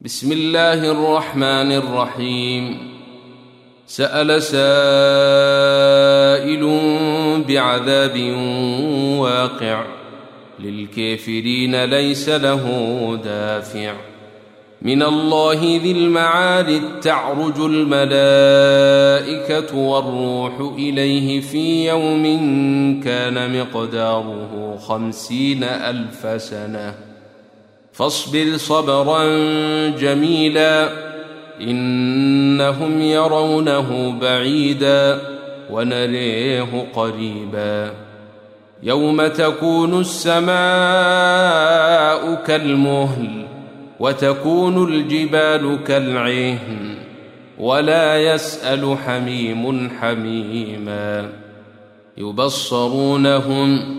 بسم الله الرحمن الرحيم. سأل سائل بعذاب واقع. للكافرين ليس له دافع. من الله ذي المعارج تعرج الملائكة والروح إليه في يوم كان مقداره خمسين ألف سنة. فاصبر صبرا جميلا إنهم يرونه بعيدا ونريه قريبا يوم تكون السماء كالمهل وتكون الجبال كالعهن ولا يسأل حميم حميما يبصرونهم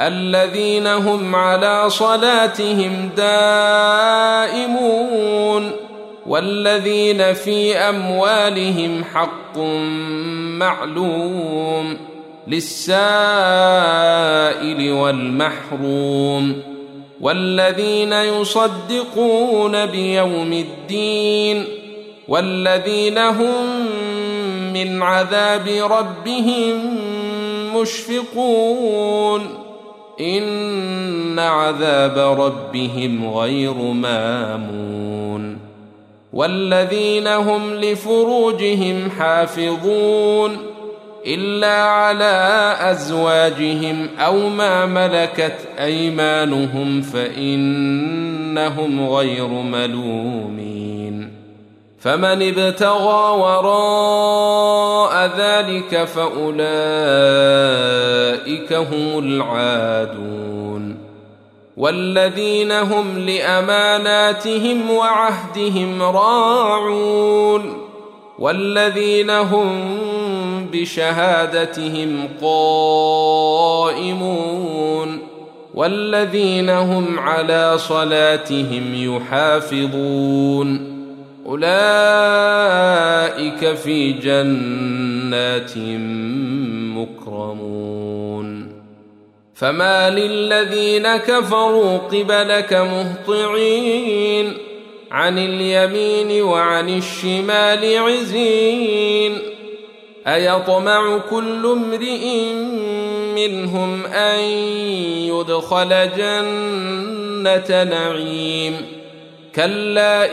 الذين هم على صلاتهم دائمون والذين في أموالهم حق معلوم للسائل والمحروم والذين يصدقون بيوم الدين والذين هم من عذاب ربهم مشفقون ان عذاب ربهم غير مامون والذين هم لفروجهم حافظون الا على ازواجهم أو ما ملكت ايمانهم فانهم غير ملومين فمن ابتغى وراء ذلك فأولئك هم العادون والذين هم لأماناتهم وعهدهم راعون والذين هم بشهادتهم قائمون والذين هم على صلاتهم يحافظون أولئك في جنات مكرمون. فما للذين كفروا قبلك مهطعين. عن اليمين وعن الشمال عزين. أيطمع كل امرئ منهم أن يدخل جنة نعيم. كلا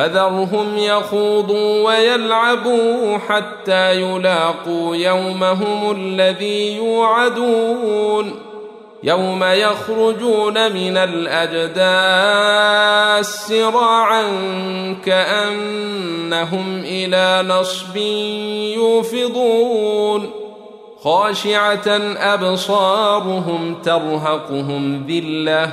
فذرهم يخوضوا ويلعبوا حتى يلاقوا يومهم الذي يوعدون. يوم يخرجون من الأجداث سراعا كأنهم إلى نصب يوفضون. خاشعة أبصارهم ترهقهم ذلة